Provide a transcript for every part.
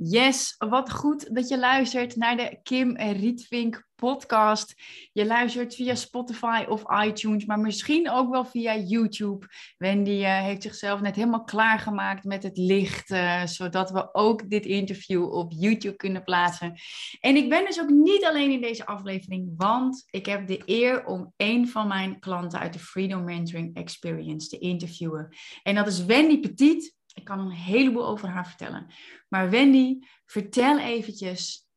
Yes, wat goed dat je luistert naar de Kim Rietvink podcast. Je luistert via Spotify of iTunes, maar misschien ook wel via YouTube. Wendy uh, heeft zichzelf net helemaal klaargemaakt met het licht, uh, zodat we ook dit interview op YouTube kunnen plaatsen. En ik ben dus ook niet alleen in deze aflevering, want ik heb de eer om een van mijn klanten uit de Freedom Mentoring Experience te interviewen. En dat is Wendy Petit. Ik kan een heleboel over haar vertellen. Maar Wendy, vertel eventjes,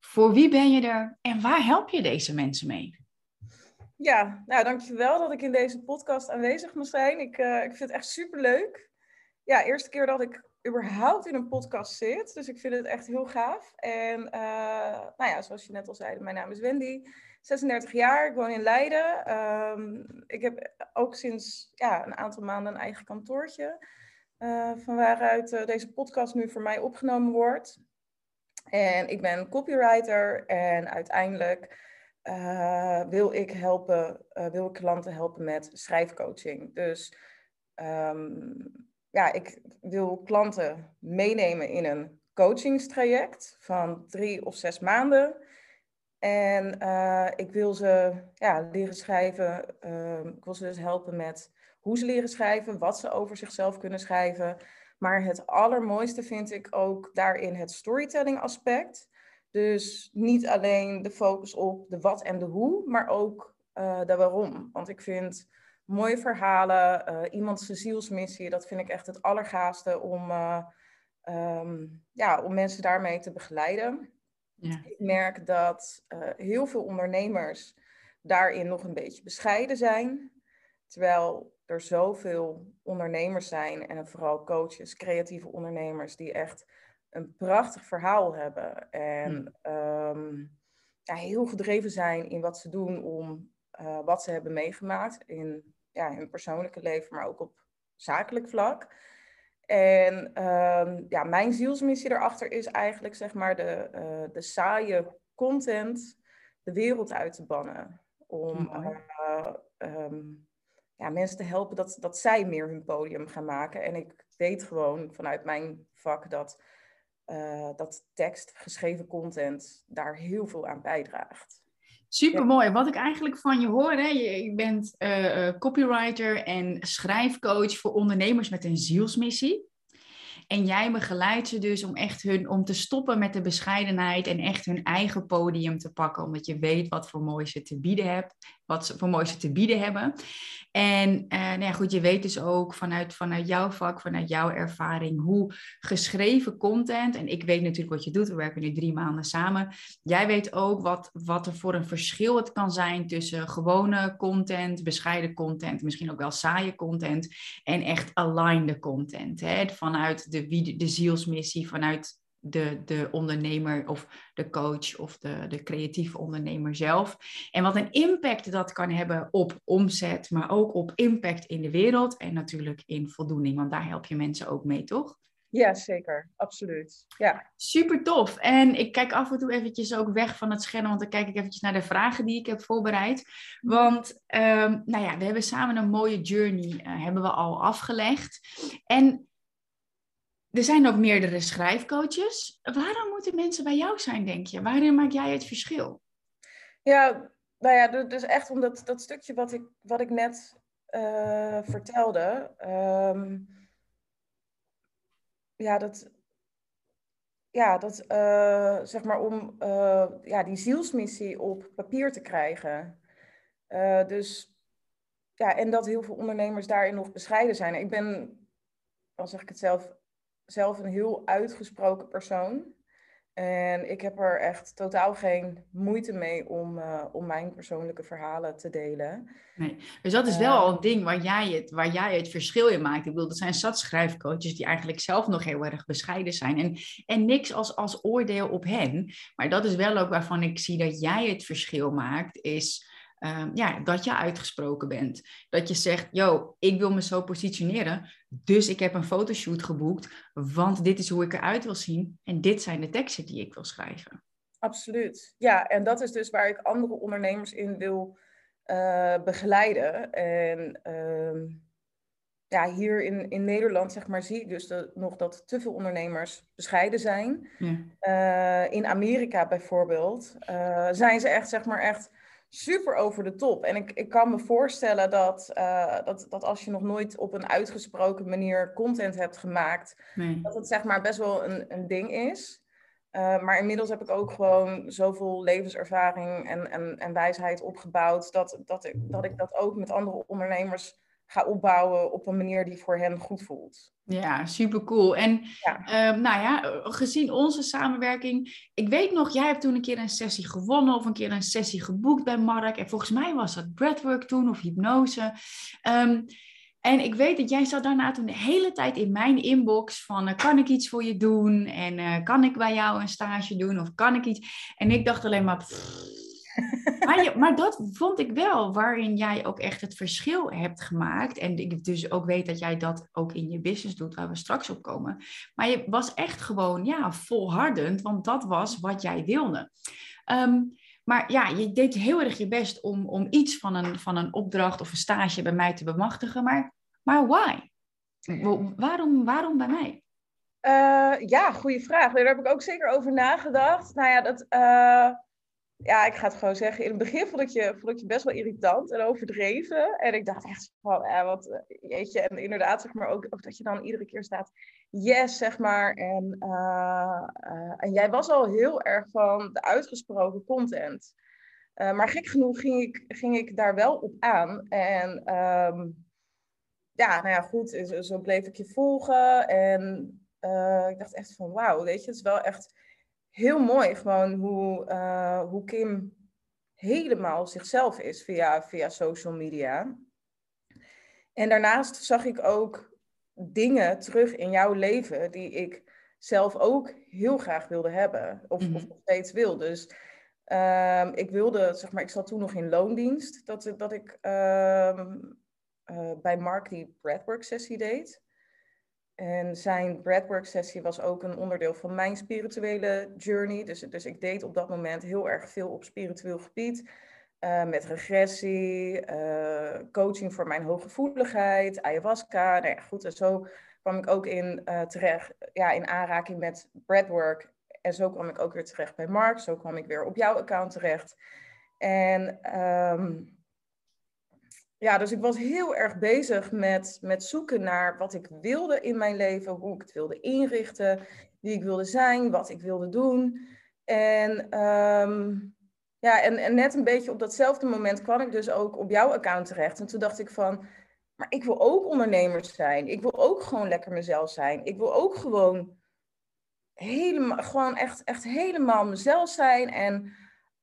voor wie ben je er en waar help je deze mensen mee? Ja, nou dankjewel dat ik in deze podcast aanwezig mag zijn. Ik, uh, ik vind het echt super leuk. Ja, eerste keer dat ik überhaupt in een podcast zit. Dus ik vind het echt heel gaaf. En uh, nou ja, zoals je net al zei, mijn naam is Wendy. 36 jaar, ik woon in Leiden. Um, ik heb ook sinds ja, een aantal maanden een eigen kantoortje. Uh, van waaruit uh, deze podcast nu voor mij opgenomen wordt. En ik ben copywriter en uiteindelijk uh, wil ik helpen, wil ik klanten helpen met schrijfcoaching. Dus um, ja, ik wil klanten meenemen in een coachingstraject van drie of zes maanden. En ik wil ze ja, leren schrijven. Ehm, ik wil ze dus helpen met hoe ze leren schrijven, wat ze over zichzelf kunnen schrijven. Maar het allermooiste vind ik ook daarin het storytelling aspect. Dus niet alleen de focus op de wat en de hoe, maar ook uh, de waarom. Want ik vind mooie verhalen, uh, iemands zielsmissie, dat vind ik echt het allergaafste om, uh, um, ja, om mensen daarmee te begeleiden. Ja. Ik merk dat heel veel ondernemers daarin nog een beetje bescheiden zijn. Terwijl er zoveel ondernemers zijn en vooral coaches, creatieve ondernemers, die echt een prachtig verhaal hebben. En um, ja, heel gedreven zijn in wat ze doen om uh, wat ze hebben meegemaakt in ja, hun persoonlijke leven, maar ook op zakelijk vlak. En um, ja, mijn zielsmissie erachter is eigenlijk zeg maar de, uh, de saaie content de wereld uit te bannen. Om uh, um, ja, mensen te helpen dat, dat zij meer hun podium gaan maken. En ik weet gewoon vanuit mijn vak dat, uh, dat tekst, geschreven content daar heel veel aan bijdraagt. Super mooi. Wat ik eigenlijk van je hoor, hè, je, bent uh, copywriter en schrijfcoach voor ondernemers met een zielsmissie. En jij begeleidt ze dus om echt hun, om te stoppen met de bescheidenheid en echt hun eigen podium te pakken. Omdat je weet wat voor mooi ze te bieden hebt, wat ze voor mooi ze te bieden hebben. En uh, nou ja, goed, je weet dus ook vanuit, vanuit jouw vak, vanuit jouw ervaring, hoe geschreven content, en ik weet natuurlijk wat je doet, we werken nu drie maanden samen. Jij weet ook wat, wat er voor een verschil het kan zijn tussen gewone content, bescheiden content, misschien ook wel saaie content, en echt aligned content. Hè? Vanuit de, de zielsmissie, vanuit de, de ondernemer of de coach of de, de creatieve ondernemer zelf. En wat een impact dat kan hebben op omzet, maar ook op impact in de wereld en natuurlijk in voldoening, want daar help je mensen ook mee, toch? Ja, zeker. Absoluut. Ja. Super tof. En ik kijk af en toe eventjes ook weg van het scherm, want dan kijk ik eventjes naar de vragen die ik heb voorbereid. Want, um, nou ja, we hebben samen een mooie journey, uh, hebben we al afgelegd. En er zijn ook meerdere schrijfcoaches. Waarom moeten mensen bij jou zijn, denk je? Waarin maak jij het verschil? Ja, nou ja, dus echt om dat, stukje wat ik, wat ik net uh, vertelde. Um, ja, dat, ja, dat uh, zeg maar om uh, ja, die zielsmissie op papier te krijgen. dus ja, en dat heel veel ondernemers daarin nog bescheiden zijn. Ik ben, dan zeg ik het zelf, zelf een heel uitgesproken persoon. En ik heb er echt totaal geen moeite mee om, uh, om mijn persoonlijke verhalen te delen. Nee. Dus dat is wel uh, al een ding waar jij, het, waar jij het verschil in maakt. Ik bedoel, er zijn zat schrijfcoaches die eigenlijk zelf nog heel erg bescheiden zijn. En, en niks als, als oordeel op hen. Maar dat is wel ook waarvan ik zie dat jij het verschil maakt, is um, ja, dat je uitgesproken bent. Dat je zegt, yo, ik wil me zo positioneren, dus ik heb een fotoshoot geboekt, want dit is hoe ik eruit wil zien en dit zijn de teksten die ik wil schrijven. Absoluut. Ja, en dat is dus waar ik andere ondernemers in wil uh, begeleiden. En uh, ja, hier in, in Nederland zeg maar, zie ik dus nog dat te veel ondernemers bescheiden zijn. Ja. Eh, in Amerika bijvoorbeeld uh, zijn ze echt, zeg maar, echt super over de top. En ik, ik kan me voorstellen dat, uh, dat, dat als je nog nooit op een uitgesproken manier content hebt gemaakt, nee. dat het zeg maar best wel een, een ding is. maar inmiddels heb ik ook gewoon zoveel levenservaring en, en, en wijsheid opgebouwd dat, dat, ik, dat ik dat ook met andere ondernemers ga opbouwen op een manier die voor hen goed voelt. Ja, super cool. En ehm, nou ja, gezien onze samenwerking, ik weet nog, jij hebt toen een keer een sessie gewonnen of een keer een sessie geboekt bij Mark. En volgens mij was dat breathwork toen of hypnose. Ehm, en ik weet dat jij zat daarna toen de hele tijd in mijn inbox van uh, kan ik iets voor je doen? En uh, kan ik bij jou een stage doen? Of kan ik iets? En ik dacht alleen maar, maar, dat vond ik wel, waarin jij ook echt het verschil hebt gemaakt. En ik dus ook weet dat jij dat ook in je business doet, waar we straks op komen. Maar je was echt gewoon ja, volhardend, want dat was wat jij wilde. Ehm, maar ja, je deed heel erg je best om, om iets van een, van een opdracht of een stage bij mij te bemachtigen. Maar, maar why? Waarom, waarom bij mij? Uh, ja, goede vraag. Daar heb ik ook zeker over nagedacht. Nou ja, dat, uh, ja, ik ga het gewoon zeggen. In het begin vond ik je, vond ik je best wel irritant en overdreven. En ik dacht echt van, ja, wat, eh, jeetje. En inderdaad, zeg maar, ook, dat je dan iedere keer staat, yes, zeg maar. En, uh, uh, en jij was al heel erg van de uitgesproken content. maar gek genoeg ging ik, ging ik daar wel op aan. En um, ja, nou ja, goed, zo, zo bleef ik je volgen. En ik dacht echt van, wauw, weet je, het is wel echt heel mooi gewoon hoe, uh, hoe Kim helemaal zichzelf is via, via social media. En daarnaast zag ik ook dingen terug in jouw leven die ik zelf ook heel graag wilde hebben. Of, mm of nog steeds wil. Dus uh, ik wilde, zeg maar, ik zat toen nog in loondienst. Dat, dat ik uh, uh, bij Mark die breathwork sessie deed. En zijn breathwork sessie was ook een onderdeel van mijn spirituele journey. Dus, dus ik deed op dat moment heel erg veel op spiritueel gebied. Uh, met regressie, uh, coaching voor mijn hooggevoeligheid, ayahuasca. Nou ja, goed, en zo kwam ik ook in, uh, terecht, ja, in aanraking met breathwork. En zo kwam ik ook weer terecht bij Mark. Zo kwam ik weer op jouw account terecht. En um, ja, dus ik was heel erg bezig met, met zoeken naar wat ik wilde in mijn leven, hoe ik het wilde inrichten, wie ik wilde zijn, wat ik wilde doen. En, um, ja, en, en net een beetje op datzelfde moment kwam ik dus ook op jouw account terecht. En toen dacht ik van, maar ik wil ook ondernemers zijn. Ik wil ook gewoon lekker mezelf zijn. Ik wil ook gewoon helemaal, gewoon echt, echt helemaal mezelf zijn. En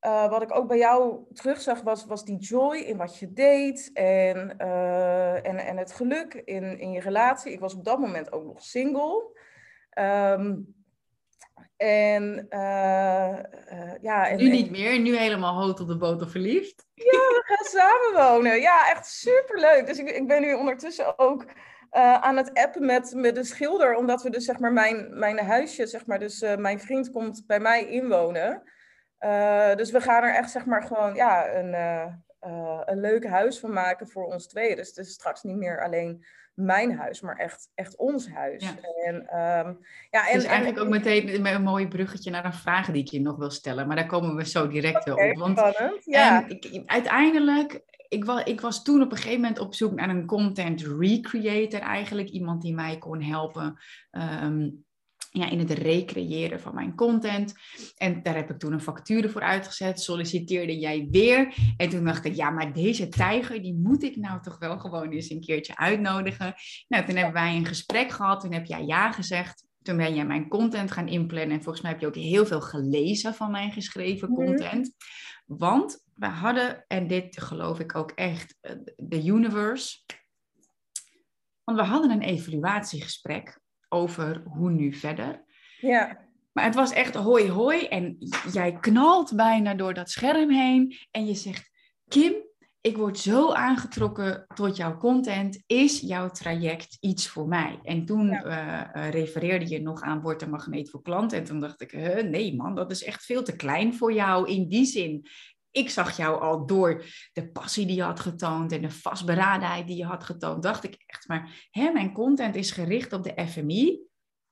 uh, wat ik ook bij jou terugzag was, was die joy in wat je deed en, uh, en, en het geluk in, in je relatie. Ik was op dat moment ook nog single. Um, en uh, ja. En, nu niet meer, nu helemaal hoog op de boter verliefd. Ja, we gaan samenwonen. Ja, echt superleuk. Dus ik, ik ben nu ondertussen ook aan het appen met, met de schilder, omdat we dus zeg maar mijn, mijn huisje, zeg maar, dus mijn vriend komt bij mij inwonen. Uh, dus we gaan er echt zeg maar gewoon ja, een, uh, uh, een leuk huis van maken voor ons twee. Dus het is straks niet meer alleen mijn huis, maar echt, echt ons huis. Ja. En, um, ja, en, dus eigenlijk ook meteen een mooi bruggetje naar een vraag die ik je nog wil stellen. Maar daar komen we zo direct okay, wel op. Want spannend, ja. ik, uiteindelijk, ik was, ik was toen op een gegeven moment op zoek naar een content recreator eigenlijk. Iemand die mij kon helpen... Um, ja, in het recreëren van mijn content. En daar heb ik toen een factuur voor uitgezet. Solliciteerde jij weer. En toen dacht ik, ja, maar deze tijger, die moet ik nou toch wel gewoon eens een keertje uitnodigen. Nou, toen hebben wij een gesprek gehad. Toen heb jij ja gezegd. Toen ben jij mijn content gaan inplannen. En volgens mij heb je ook heel veel gelezen van mijn geschreven mhm. content. Want we hadden, en dit geloof ik ook echt, eh, de universe. Want we hadden een evaluatiegesprek over hoe nu verder. Ja. Maar het was echt hoi hoi en jij knalt bijna door dat scherm heen en je zegt, Kim, ik word zo aangetrokken tot jouw content. Is jouw traject iets voor mij? En toen ja. uh, refereerde je nog aan Word een magneet voor klanten. En toen dacht ik, nee man, dat is echt veel te klein voor jou in die zin. Ik zag jou al door de passie die je had getoond en de vastberadenheid die je had getoond, dacht ik echt, maar hè, mijn content is gericht op de FMI.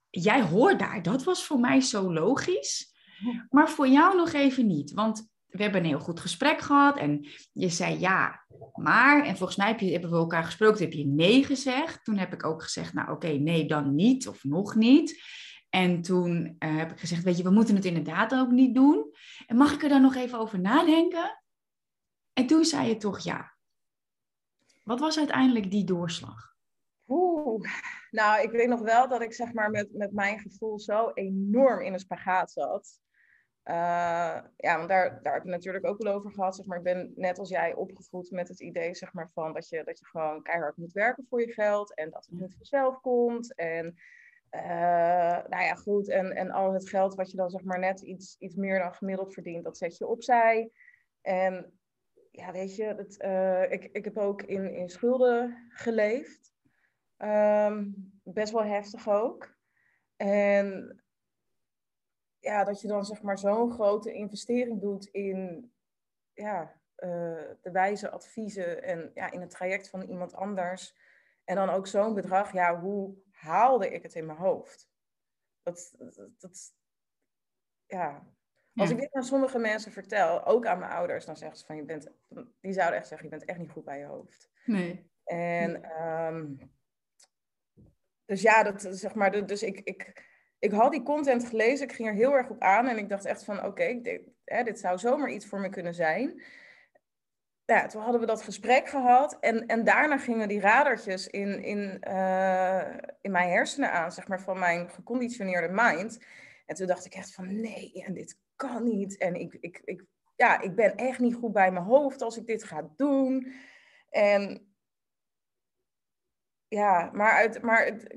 Jij hoort daar, dat was voor mij zo logisch. Maar voor jou nog even niet, want we hebben een heel goed gesprek gehad en je zei ja, maar. En volgens mij heb je, hebben we elkaar gesproken, heb je nee gezegd. Toen heb ik ook gezegd, nou oké, nee, dan niet of nog niet. En toen eh, heb ik gezegd, weet je, we moeten het inderdaad ook niet doen. En mag ik er dan nog even over nadenken? En toen zei je toch ja. Wat was uiteindelijk die doorslag? Oeh, nou, ik weet nog wel dat ik zeg maar met, met mijn gevoel zo enorm in een spagaat zat. Uh, ja, want daar, daar heb ik natuurlijk ook wel over gehad. Zeg maar, ik ben net als jij opgevoed met het idee zeg maar, van dat je, dat je gewoon keihard moet werken voor je geld en dat het niet vanzelf komt. En nou ja, goed. En, en al het geld wat je dan zeg maar net iets, iets meer dan gemiddeld verdient, dat zet je opzij. En ja, weet je, het, uh, ik, ik heb ook in, in schulden geleefd. Um, best wel heftig ook. En ja, dat je dan zeg maar zo'n grote investering doet in ja, uh, de wijze adviezen en ja, in het traject van iemand anders. En dan ook zo'n bedrag, ja, hoe haalde ik het in mijn hoofd? Dat, dat, ja. Als ik dit aan sommige mensen vertel, ook aan mijn ouders, dan zeggen ze van je bent, die zouden echt zeggen, je bent echt niet goed bij je hoofd. Nee. En um, dus ja, dat zeg maar, dus ik, ik, ik had die content gelezen, ik ging er heel erg op aan en ik dacht echt van oké, dit, dit zou zomaar iets voor me kunnen zijn. Ja, toen hadden we dat gesprek gehad en, en daarna gingen die radertjes in, in, uh, in mijn hersenen aan, zeg maar, van mijn geconditioneerde mind. En toen dacht ik echt van nee, en dit kan niet. En ik, ik, ik, ja, ik ben echt niet goed bij mijn hoofd als ik dit ga doen. En ja, maar, uit, maar het,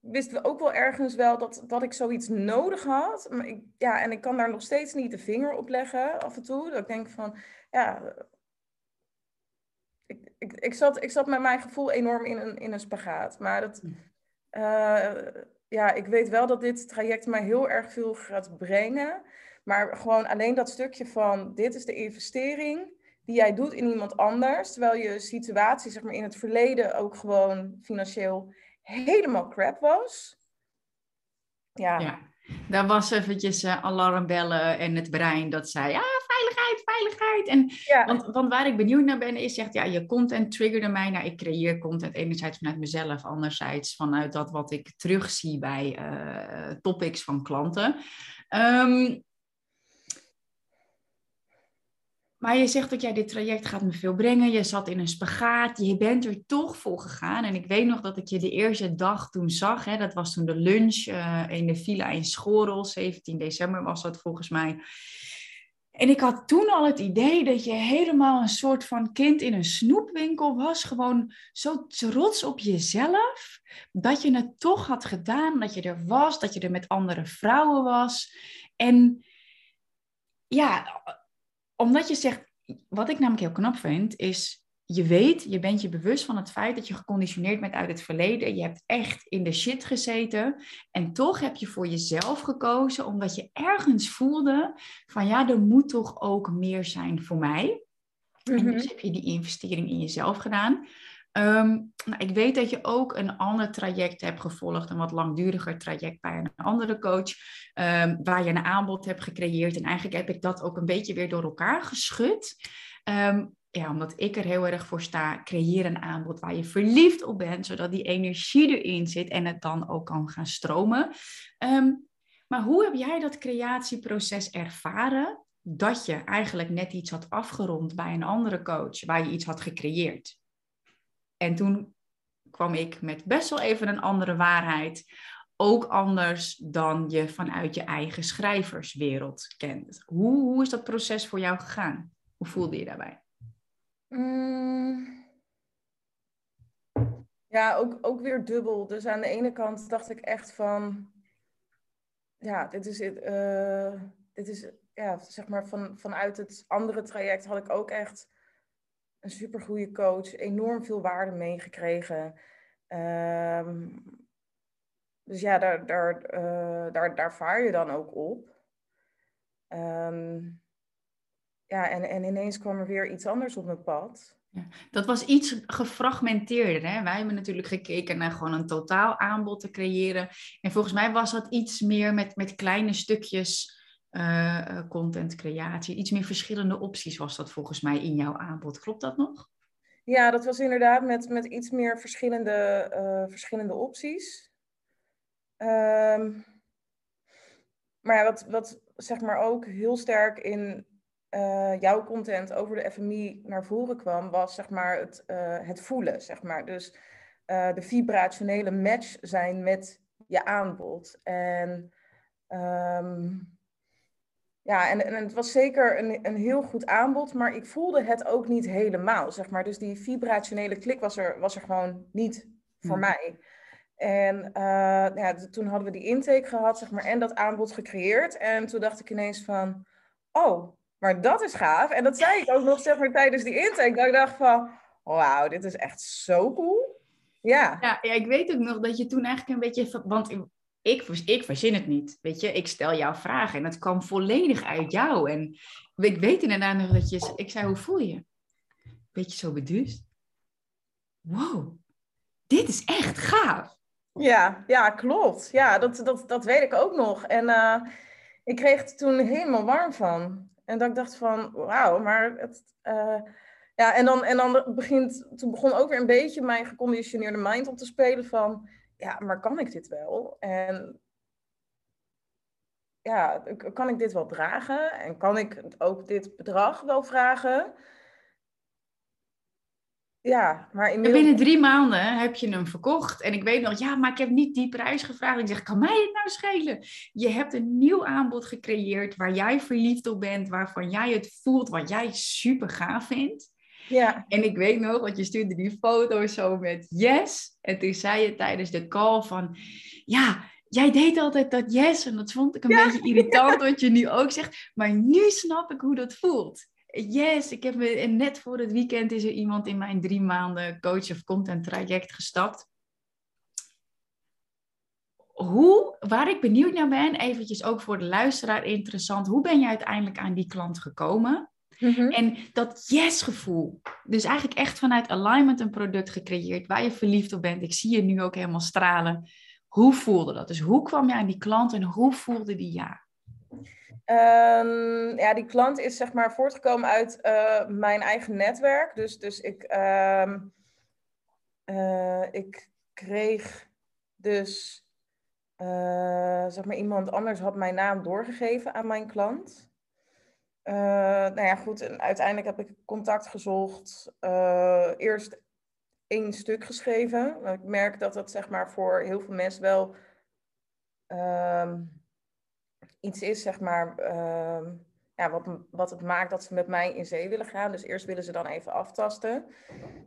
wisten we ook wel ergens wel dat, dat ik zoiets nodig had. Maar ik, ja, en ik kan daar nog steeds niet de vinger op leggen af en toe. Dat ik denk van, ja... Ik, ik, zat, ik zat met mijn gevoel enorm in een, in een spagaat. Maar dat, uh, ja, ik weet wel dat dit traject mij heel erg veel gaat brengen. Maar gewoon alleen dat stukje van, dit is de investering die jij doet in iemand anders. Terwijl je situatie zeg maar, in het verleden ook gewoon financieel helemaal crap was. Ja. ja. Daar was eventjes uh, alarmbellen en het brein dat zei, ja, veiligheid. En, ja. want, want waar ik benieuwd naar ben, is, zegt, ja, je content triggerde mij. Nou, ik creëer content enerzijds vanuit mezelf, anderzijds vanuit dat wat ik terugzie bij uh, topics van klanten. Um, Maar je zegt dat jij dit traject gaat me veel brengen. Je zat in een spagaat. Je bent er toch voor gegaan. En ik weet nog dat ik je de eerste dag toen zag. Hè, dat was toen de lunch uh, in de villa in Schorel. 17 december was dat volgens mij. En ik had toen al het idee dat je helemaal een soort van kind in een snoepwinkel was. Gewoon zo trots op jezelf. Dat je het toch had gedaan. Dat je er was. Dat je er met andere vrouwen was. En ja, omdat je zegt, wat ik namelijk heel knap vind, is je weet, je bent je bewust van het feit dat je geconditioneerd bent uit het verleden. Je hebt echt in de shit gezeten. En toch heb je voor jezelf gekozen, omdat je ergens voelde van ja, er moet toch ook meer zijn voor mij. En dus heb je die investering in jezelf gedaan. Um, nou, ik weet dat je ook een ander traject hebt gevolgd, een wat langduriger traject bij een andere coach, um, waar je een aanbod hebt gecreëerd. En eigenlijk heb ik dat ook een beetje weer door elkaar geschud. Um, ja, omdat ik er heel erg voor sta, creëer een aanbod waar je verliefd op bent, zodat die energie erin zit en het dan ook kan gaan stromen. maar hoe heb jij dat creatieproces ervaren? Dat je eigenlijk net iets had afgerond bij een andere coach, waar je iets had gecreëerd. En toen kwam ik met best wel even een andere waarheid. Ook anders dan je vanuit je eigen schrijverswereld kent. Hoe, hoe is dat proces voor jou gegaan? Hoe voelde je daarbij? Mm. Ja, ook, ook weer dubbel. Dus aan de ene kant dacht ik echt van... Ja, dit is, uh, dit is ja, zeg maar van, vanuit het andere traject had ik ook echt een supergoeie coach, enorm veel waarde meegekregen. Um, dus ja, daar, daar, uh, daar, daar vaar je dan ook op. Um, ja, en, en ineens kwam er weer iets anders op mijn pad. Ja, dat was iets gefragmenteerder. Hè? Wij hebben natuurlijk gekeken naar gewoon een totaal aanbod te creëren. En volgens mij was dat iets meer met, met kleine stukjes uh, contentcreatie. Iets meer verschillende opties was dat volgens mij in jouw aanbod. Klopt dat nog? Ja, dat was inderdaad met, met iets meer verschillende, uh, verschillende opties. Um, maar ja, wat, wat zeg maar ook heel sterk in uh, jouw content over de FMI naar voren kwam, was zeg maar het, uh, het voelen. Zeg maar. Dus uh, de vibrationele match zijn met je aanbod. En um, ja, en, en het was zeker een, een heel goed aanbod, maar ik voelde het ook niet helemaal, zeg maar. Dus die vibrationele klik was er, was er gewoon niet voor hmm. mij. En uh, ja, toen hadden we die intake gehad, zeg maar, en dat aanbod gecreëerd. En toen dacht ik ineens van, oh, maar dat is gaaf. En dat zei ik ook nog, zeg maar, tijdens die intake. Dat ik dacht van, wauw, dit is echt zo cool. Ja. ja. Ja, ik weet ook nog dat je toen eigenlijk een beetje, want ik, ik verzin het niet, weet je. Ik stel jouw vragen en het kwam volledig uit jou. En ik weet inderdaad nog dat je, ik zei, hoe voel je? Beetje zo beduust. Wow, dit is echt gaaf. Ja, ja, klopt. Ja, dat, dat, dat weet ik ook nog. En uh, ik kreeg er toen helemaal warm van. En dat ik dacht van, wauw, maar het... Uh, ja, en dan, en dan begint, toen begon ook weer een beetje mijn geconditioneerde mind op te spelen van, ja, maar kan ik dit wel? En ja, kan ik dit wel dragen? En kan ik ook dit bedrag wel vragen? Ja, maar inmiddels... Binnen drie maanden heb je hem verkocht. En ik weet nog, ja, maar ik heb niet die prijs gevraagd. Ik zeg, kan mij het nou schelen? Je hebt een nieuw aanbod gecreëerd waar jij verliefd op bent, waarvan jij het voelt, wat jij super gaaf vindt. Ja. En ik weet nog, want je stuurde die foto zo met yes. En toen zei je tijdens de call van, ja, jij deed altijd dat yes. En dat vond ik een beetje irritant wat je nu ook zegt. Maar nu snap ik hoe dat voelt. Yes, ik heb me, en net voor het weekend is er iemand in mijn drie maanden coach of content traject gestapt. Hoe, waar ik benieuwd naar ben, eventjes ook voor de luisteraar interessant, hoe ben je uiteindelijk aan die klant gekomen? Mhm. En dat yes-gevoel, dus eigenlijk echt vanuit alignment een product gecreëerd waar je verliefd op bent. Ik zie je nu ook helemaal stralen. Hoe voelde dat? Dus hoe kwam je aan die klant en hoe voelde die ja? Um, ja, die klant is zeg maar voortgekomen uit uh, mijn eigen netwerk. Dus, dus ik, um, uh, ik kreeg dus, uh, zeg maar, iemand anders had mijn naam doorgegeven aan mijn klant. nou ja, goed, en uiteindelijk heb ik contact gezocht. eerst één stuk geschreven. Ik merk dat dat zeg maar voor heel veel mensen wel... Um, iets is, zeg maar, uh, ja, wat, wat het maakt dat ze met mij in zee willen gaan. Dus eerst willen ze dan even aftasten.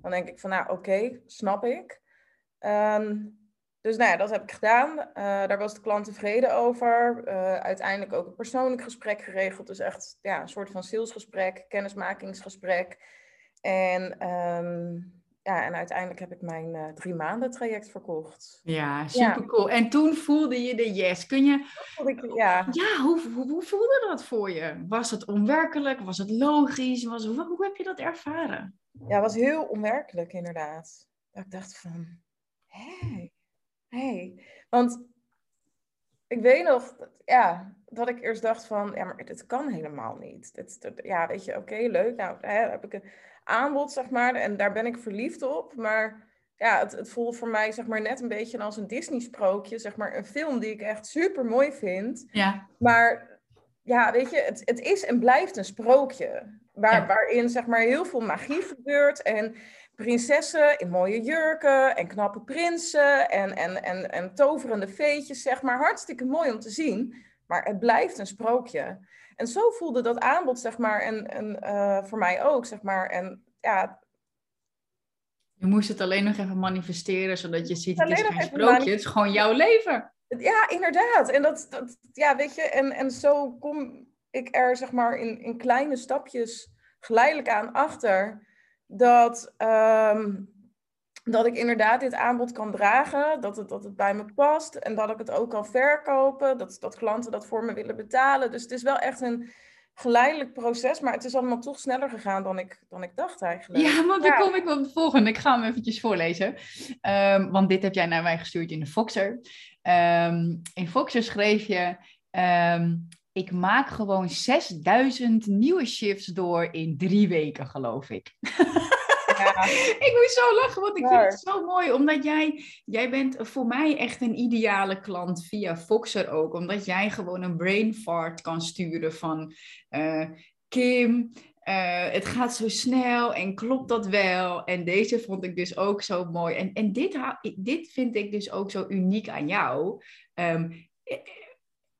Dan denk ik van, nou oké, snap ik. Um, dus nou ja, dat heb ik gedaan. Uh, daar was de klant tevreden over. Uh, uiteindelijk ook een persoonlijk gesprek geregeld. Dus echt ja, een soort van salesgesprek, kennismakingsgesprek. En um, ja, en uiteindelijk heb ik mijn uh, drie maanden traject verkocht. Ja, super cool. En toen voelde je de yes. Kun je. ja, ja hoe, hoe, hoe, voelde dat voor je? Was het onwerkelijk? Was het logisch? Was, hoe, hoe heb je dat ervaren? Ja, het was heel onwerkelijk inderdaad. Dat ik dacht van, hé, hey, hey. Want ik weet nog, ja, dat ik eerst dacht van, ja, maar dit kan helemaal niet. Dit, ja, weet je, oké, leuk. Nou, hè, heb ik een aanbod, zeg maar. En daar ben ik verliefd op. Maar ja, het, het voelde voor mij, zeg maar, net een beetje als een Disney-sprookje. Zeg maar, een film die ik echt super mooi vind. Ja. Maar ja, weet je, het, het is en blijft een sprookje. Waar, Waarin, zeg maar, heel veel magie gebeurt. En prinsessen in mooie jurken en knappe prinsen en, en, en, en toverende feetjes, zeg maar. Hartstikke mooi om te zien, maar het blijft een sprookje. En zo voelde dat aanbod, zeg maar, en, en uh, voor mij ook, zeg maar. En ja... Je moest het alleen nog even manifesteren, zodat je ziet, het is geen sprookje, het is gewoon jouw leven. Ja, inderdaad. En dat, dat ja, weet je, en, en zo kom ik er, zeg maar, in, in kleine stapjes geleidelijk aan achter dat, um, dat ik inderdaad dit aanbod kan dragen, dat het, dat het bij me past en dat ik het ook kan verkopen, dat, dat klanten dat voor me willen betalen. Dus het is wel echt een geleidelijk proces, maar het is allemaal toch sneller gegaan dan ik, dan ik dacht eigenlijk. Ja, want dan kom ik op het volgende. Ik ga hem eventjes voorlezen. Ehm, want dit heb jij naar mij gestuurd in de Foxer. Ehm, in Foxer schreef je... Ehm, ik maak gewoon 6000 nieuwe shifts door in drie weken, geloof ik. Ja. ik moet zo lachen, want ik vind het zo mooi. Omdat jij, jij bent voor mij echt een ideale klant via Foxer ook. Omdat jij gewoon een brain fart kan sturen van... Uh, Kim, uh, het gaat zo snel en klopt dat wel? En deze vond ik dus ook zo mooi. En, en dit, dit vind ik dus ook zo uniek aan jou. Um,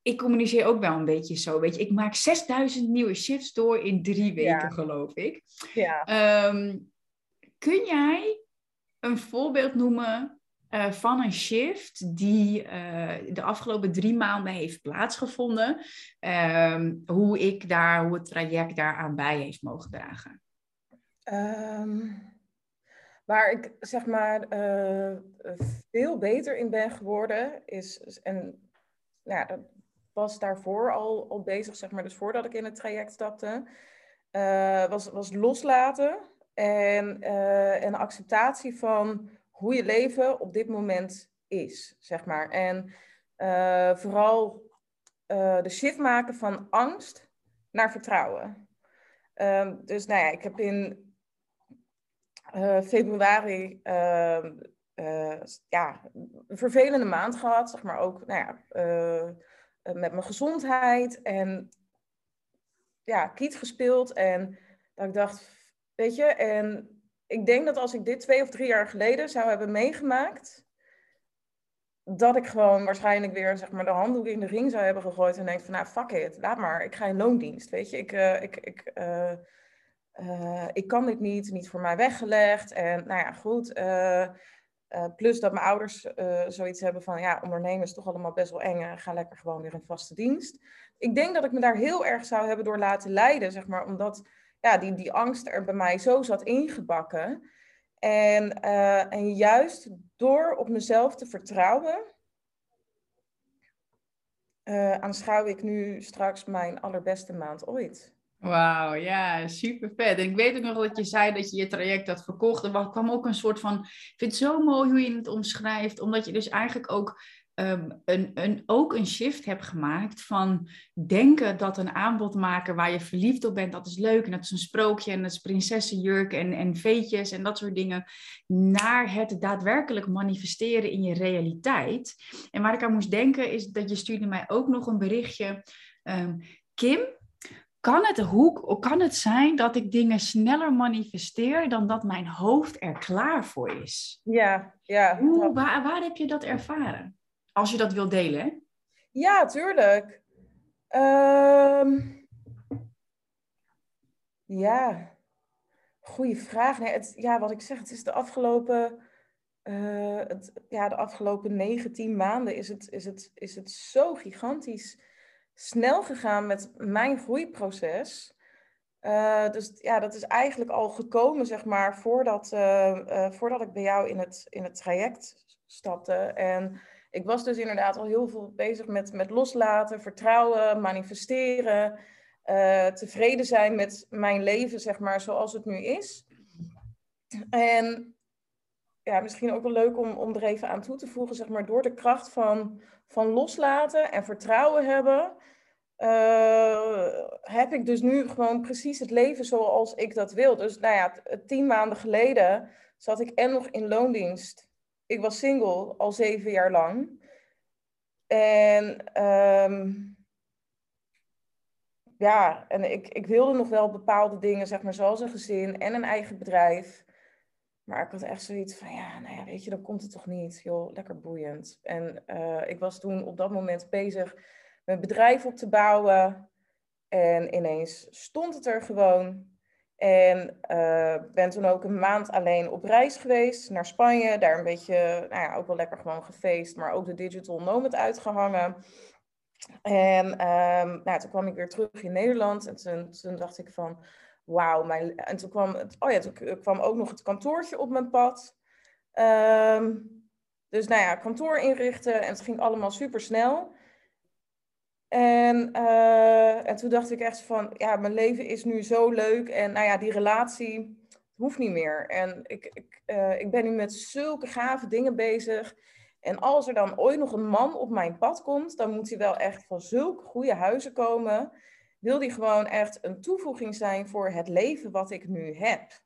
ik communiceer ook wel een beetje zo. Weet je, ik maak 6000 nieuwe shifts door in drie weken, geloof ik. Ja. Ehm, kun jij een voorbeeld noemen uh, van een shift die uh, de afgelopen drie maanden heeft plaatsgevonden? Um, hoe ik daar, hoe het traject daaraan bij heeft mogen dragen? Um, waar ik zeg maar uh, veel beter in ben geworden is, en nou, dat was daarvoor al, al bezig, zeg maar, dus voordat ik in het traject stapte, was, was loslaten en uh, een acceptatie van hoe je leven op dit moment is, zeg maar. En uh, vooral uh, de shift maken van angst naar vertrouwen. Uh, dus nou ja, ik heb in februari ehm, ja, een vervelende maand gehad, zeg maar ook nou ja, met mijn gezondheid en ja, kiet gespeeld. En dat ik dacht, Weet je, en ik denk dat als ik dit twee of drie jaar geleden zou hebben meegemaakt, dat ik gewoon waarschijnlijk weer zeg maar, de handdoek in de ring zou hebben gegooid en denk van, nou, fuck it, laat maar, ik ga in loondienst, weet je. Ik, uh, ik, ik, uh, uh, ik kan dit niet, niet voor mij weggelegd. En nou ja, goed. plus dat mijn ouders zoiets hebben van, ja, ondernemen is toch allemaal best wel eng. Ga lekker gewoon weer in vaste dienst. Ik denk dat ik me daar heel erg zou hebben door laten leiden, zeg maar, omdat ja, die, die angst er bij mij zo zat ingebakken. En, uh, en juist door op mezelf te vertrouwen, uh, aanschouw ik nu straks mijn allerbeste maand ooit. Wauw, ja, super vet. En ik weet ook nog dat je zei dat je je traject had verkocht. Er kwam ook een soort van, ik vind het zo mooi hoe je het omschrijft, omdat je dus eigenlijk ook um, een, een, ook een shift heb gemaakt van denken dat een aanbod maken waar je verliefd op bent, dat is leuk en dat is een sprookje en dat is prinsessenjurk en, en veetjes en dat soort dingen, naar het daadwerkelijk manifesteren in je realiteit. En waar ik aan moest denken is dat je stuurde mij ook nog een berichtje, um, Kim, kan het, hoe, kan het zijn dat ik dingen sneller manifesteer dan dat mijn hoofd er klaar voor is? Ja, ja. Hoe, waar, waar heb je dat ervaren? Als je dat wil delen? Ja, tuurlijk. Um, ja, goede vraag. Nee, het, ja, wat ik zeg, het is de afgelopen, uh, het, ja, de afgelopen 19 maanden is het, is, het, is het zo gigantisch snel gegaan met mijn groeiproces. Uh, dus ja, dat is eigenlijk al gekomen, zeg maar, voordat, uh, voordat ik bij jou in het, in het traject stapte. En ik was dus inderdaad al heel veel bezig met, met loslaten, vertrouwen, manifesteren, uh, tevreden zijn met mijn leven, zeg maar, zoals het nu is. En ja, misschien ook wel leuk om, om er even aan toe te voegen, zeg maar, door de kracht van, van loslaten en vertrouwen hebben, uh, heb ik dus nu gewoon precies het leven zoals ik dat wil. Dus nou ja, tien maanden geleden zat ik en nog in loondienst ik was single al zeven jaar lang. En um, ja, en ik, ik wilde nog wel bepaalde dingen, zeg maar, zoals een gezin en een eigen bedrijf. Maar ik had echt zoiets van, ja, nou ja, weet je, dan komt het toch niet. Joh, lekker boeiend. En uh, ik was toen op dat moment bezig mijn bedrijf op te bouwen. En ineens stond het er gewoon. En uh, ben toen ook een maand alleen op reis geweest naar Spanje. Daar een beetje, nou ja, ook wel lekker gewoon gefeest, maar ook de Digital Nomad uitgehangen. En um, nou, toen kwam ik weer terug in Nederland en toen, dacht ik van, wauw. Mijn... En toen kwam, het, oh ja, toen kwam ook nog het kantoortje op mijn pad. Um, dus nou ja, kantoor inrichten en het ging allemaal super snel. En, en toen dacht ik echt van, ja, mijn leven is nu zo leuk. En nou ja, die relatie hoeft niet meer. En ik, ik, ik ben nu met zulke gave dingen bezig. En als er dan ooit nog een man op mijn pad komt, dan moet hij wel echt van zulke goede huizen komen. Wil die gewoon echt een toevoeging zijn voor het leven wat ik nu heb.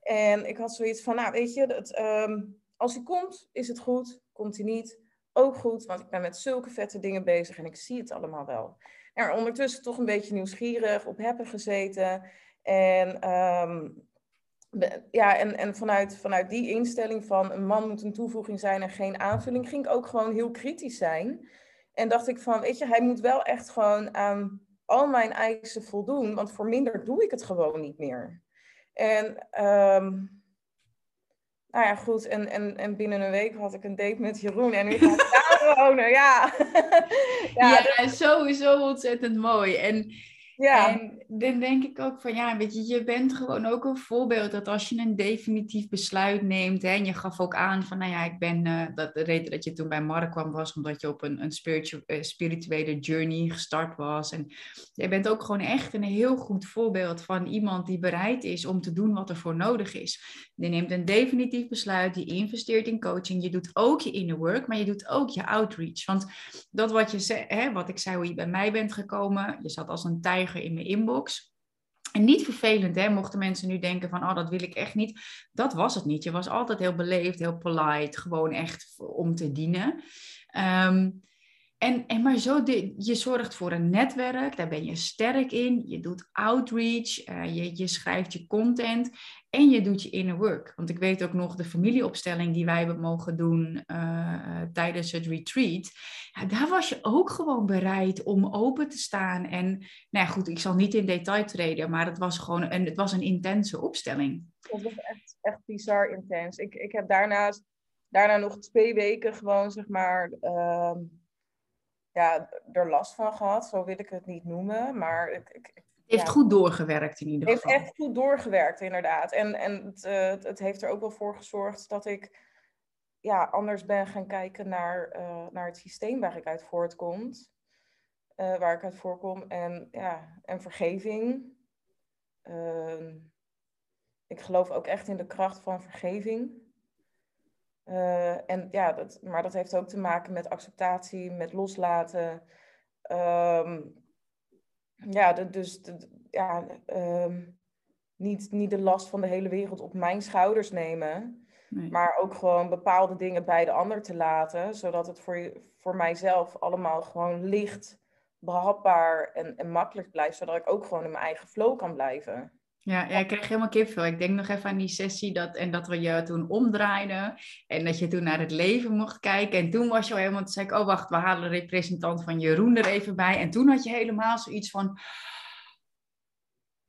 En ik had zoiets van, nou weet je, dat, ehm, als hij komt, is het goed. Komt hij niet, ook goed. Want ik ben met zulke vette dingen bezig en ik zie het allemaal wel. Er ondertussen toch een beetje nieuwsgierig op hebben gezeten. En um, ja, en, en vanuit, vanuit die instelling van een man moet een toevoeging zijn en geen aanvulling, ging ik ook gewoon heel kritisch zijn. En dacht ik van, weet je, hij moet wel echt gewoon aan al mijn eisen voldoen, want voor minder doe ik het gewoon niet meer. En, um, nou ja, goed, en, en, en binnen een week had ik een date met Jeroen en nu ga ik daar wonen, ja. ja, ja is sowieso ontzettend mooi. En ja. En dan denk ik ook van ja, weet je, je bent gewoon ook een voorbeeld dat als je een definitief besluit neemt, hè, en je gaf ook aan van nou ja, ik ben, uh, dat de reden dat je toen bij Mark kwam was omdat je op een, een eh, spirituele journey gestart was. En je bent ook gewoon echt een heel goed voorbeeld van iemand die bereid is om te doen wat er voor nodig is. Je neemt een definitief besluit, je investeert in coaching, je doet ook je inner work, maar je doet ook je outreach. Want dat wat je hè, wat ik zei, hoe je bij mij bent gekomen, je zat als een tijger in mijn inbox. En niet vervelend, hè, mochten mensen nu denken van, oh, dat wil ik echt niet. Dat was het niet. Je was altijd heel beleefd, heel polite, gewoon echt om te dienen. Um, en, en maar zo, de, je zorgt voor een netwerk, daar ben je sterk in. Je doet outreach, uh, je, je schrijft je content en je doet je inner work. Want ik weet ook nog de familieopstelling die wij hebben mogen doen uh, tijdens het retreat. Daar was je ook gewoon bereid om open te staan. En nou ja, goed, ik zal niet in detail treden, maar het was gewoon een, het was een intense opstelling. Het was echt, echt bizar intens. Ik, ik heb daarnaast, daarna nog twee weken gewoon, zeg maar... Uh, ja, er last van gehad, zo wil ik het niet noemen. Maar ik, ik heeft goed doorgewerkt in ieder geval. Heeft echt goed doorgewerkt, inderdaad. En, en het, uh, het, heeft er ook wel voor gezorgd dat ik ja, anders ben gaan kijken naar, uh, naar het systeem waar ik uit voortkom. Uh, waar ik uit voorkom. En, ja, en vergeving. Ehm, ik geloof ook echt in de kracht van vergeving. En ja, dat, maar dat heeft ook te maken met acceptatie, met loslaten. Um, ja, de, dus de, ja, um, niet, niet de last van de hele wereld op mijn schouders nemen. Nee. Maar ook gewoon bepaalde dingen bij de ander te laten. Zodat het voor, voor mijzelf allemaal gewoon licht, behapbaar en, en makkelijk blijft. Zodat ik ook gewoon in mijn eigen flow kan blijven. Ja, ja, ik kreeg helemaal kipvel. Ik denk nog even aan die sessie dat, en dat we je toen omdraaiden. En dat je toen naar het leven mocht kijken. En toen was je al helemaal, toen zei ik, oh wacht, we halen de representant van Jeroen er even bij. En toen had je helemaal zoiets van,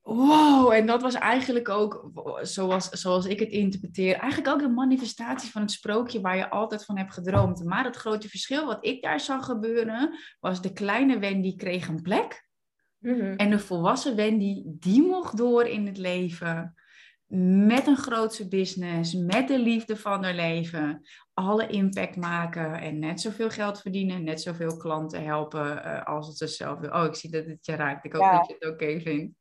wow. En dat was eigenlijk ook, zoals, zoals ik het interpreteer, eigenlijk ook de manifestatie van het sprookje waar je altijd van hebt gedroomd. Maar het grote verschil wat ik daar zag gebeuren, was de kleine Wendy kreeg een plek. Mhm. En de volwassen Wendy, die mocht door in het leven. Met een grootse business, met de liefde van haar leven. Alle impact maken en net zoveel geld verdienen. Net zoveel klanten helpen uh, als het zichzelf wil. Oh, ik zie dat het je raakt. Ik hoop dat je het oké okay vindt.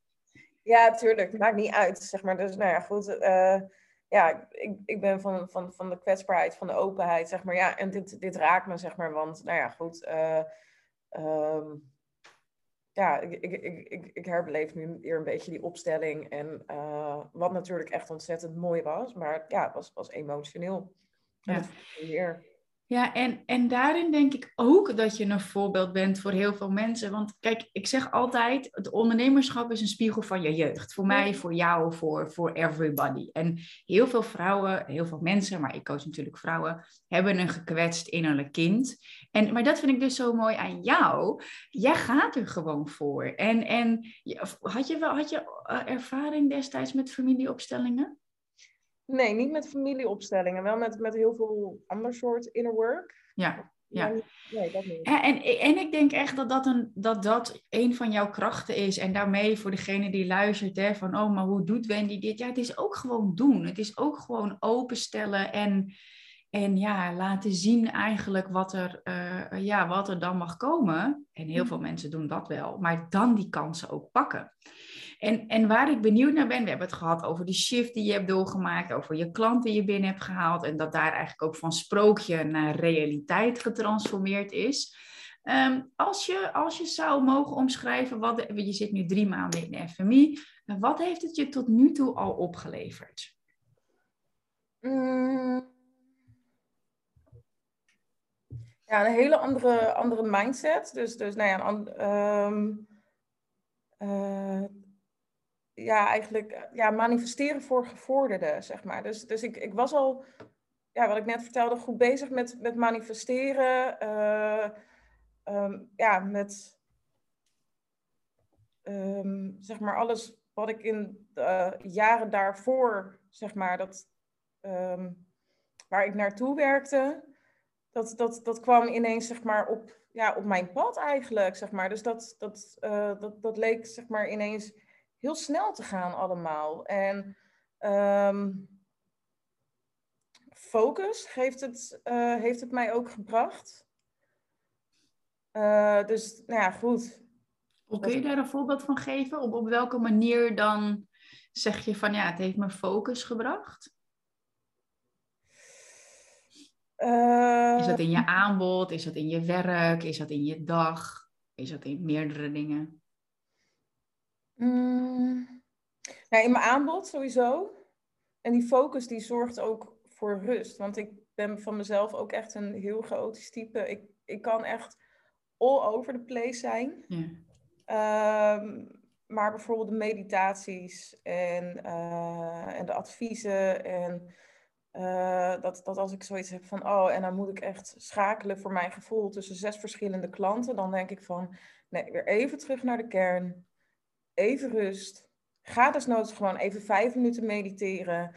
Ja, tuurlijk. Maakt niet uit. Zeg maar. Dus nou ja, goed. Uh, ja, ik, ik ben van, van, van de kwetsbaarheid, van de openheid, zeg maar. Ja, en dit, dit raakt me, zeg maar. Want, nou ja, goed. Uh, um, ja, ik, ik, ik, ik, herbeleef nu weer een beetje die opstelling. En uh, wat natuurlijk echt ontzettend mooi was. Maar ja, het was, was emotioneel. Ja. En ja, en, en daarin denk ik ook dat je een voorbeeld bent voor heel veel mensen. Want kijk, ik zeg altijd, het ondernemerschap is een spiegel van je jeugd. Voor mij, voor jou, voor, voor everybody. En heel veel vrouwen, heel veel mensen, maar ik coach natuurlijk vrouwen, hebben een gekwetst innerlijk kind. En, maar dat vind ik dus zo mooi aan jou. Jij gaat er gewoon voor. En, en had je wel had je eh, ervaring destijds met familieopstellingen? Nee, niet met familieopstellingen. Wel met, met heel veel ander soort inner work. Ja, ja. Nee, dat niet. En, en ik denk echt dat dat, een, dat dat een van jouw krachten is. En daarmee voor degene die luistert, hè, van oh, maar hoe doet Wendy dit? Ja, het is ook gewoon doen. Het is ook gewoon openstellen en En ja, laten zien eigenlijk wat er, eh, ja, wat er dan mag komen. En heel veel mensen doen dat wel, maar dan die kansen ook pakken. En, en waar ik benieuwd naar ben, we hebben het gehad over die shift die je hebt doorgemaakt, over je klanten die je binnen hebt gehaald en dat daar eigenlijk ook van sprookje naar realiteit getransformeerd is. Ehm, als, je, als je zou mogen omschrijven, wat, je zit nu drie maanden in de FMI, wat heeft het je tot nu toe al opgeleverd? Mm. Ja, een hele andere, andere mindset. Dus, dus nou ja, een, eh, ja, eigenlijk ja, manifesteren voor gevorderden, zeg maar. Dus, dus ik, ik was al, ja, wat ik net vertelde, goed bezig met, met manifesteren. Uh, um, ja, met um, zeg maar alles wat ik in de jaren daarvoor, zeg maar, dat, um, waar ik naartoe werkte, dat, dat, dat kwam ineens, zeg maar, op, ja, op mijn pad eigenlijk, zeg maar. Dus dat, dat, dat, dat leek, zeg maar, ineens heel snel te gaan allemaal. En um, focus heeft het, uh, heeft het mij ook gebracht. Uh, dus, nou ja, goed. Hoe kun je daar een voorbeeld van geven? Op, op welke manier dan zeg je van ja, het heeft me focus gebracht? Uh, is dat in je aanbod? Is dat in je werk? Is dat in je dag? Is dat in meerdere dingen? Mm, nou, in mijn aanbod sowieso. En die focus die zorgt ook voor rust. Want ik ben van mezelf ook echt een heel chaotisch type. Ik, ik kan echt all over the place zijn. Ja. Ehm, maar bijvoorbeeld de meditaties en, uh, en de adviezen en uh, dat, dat als ik zoiets heb van, oh, en dan moet ik echt schakelen voor mijn gevoel tussen zes verschillende klanten, dan denk ik van, nee, weer even terug naar de kern, even rust, ga desnoods gewoon even vijf minuten mediteren,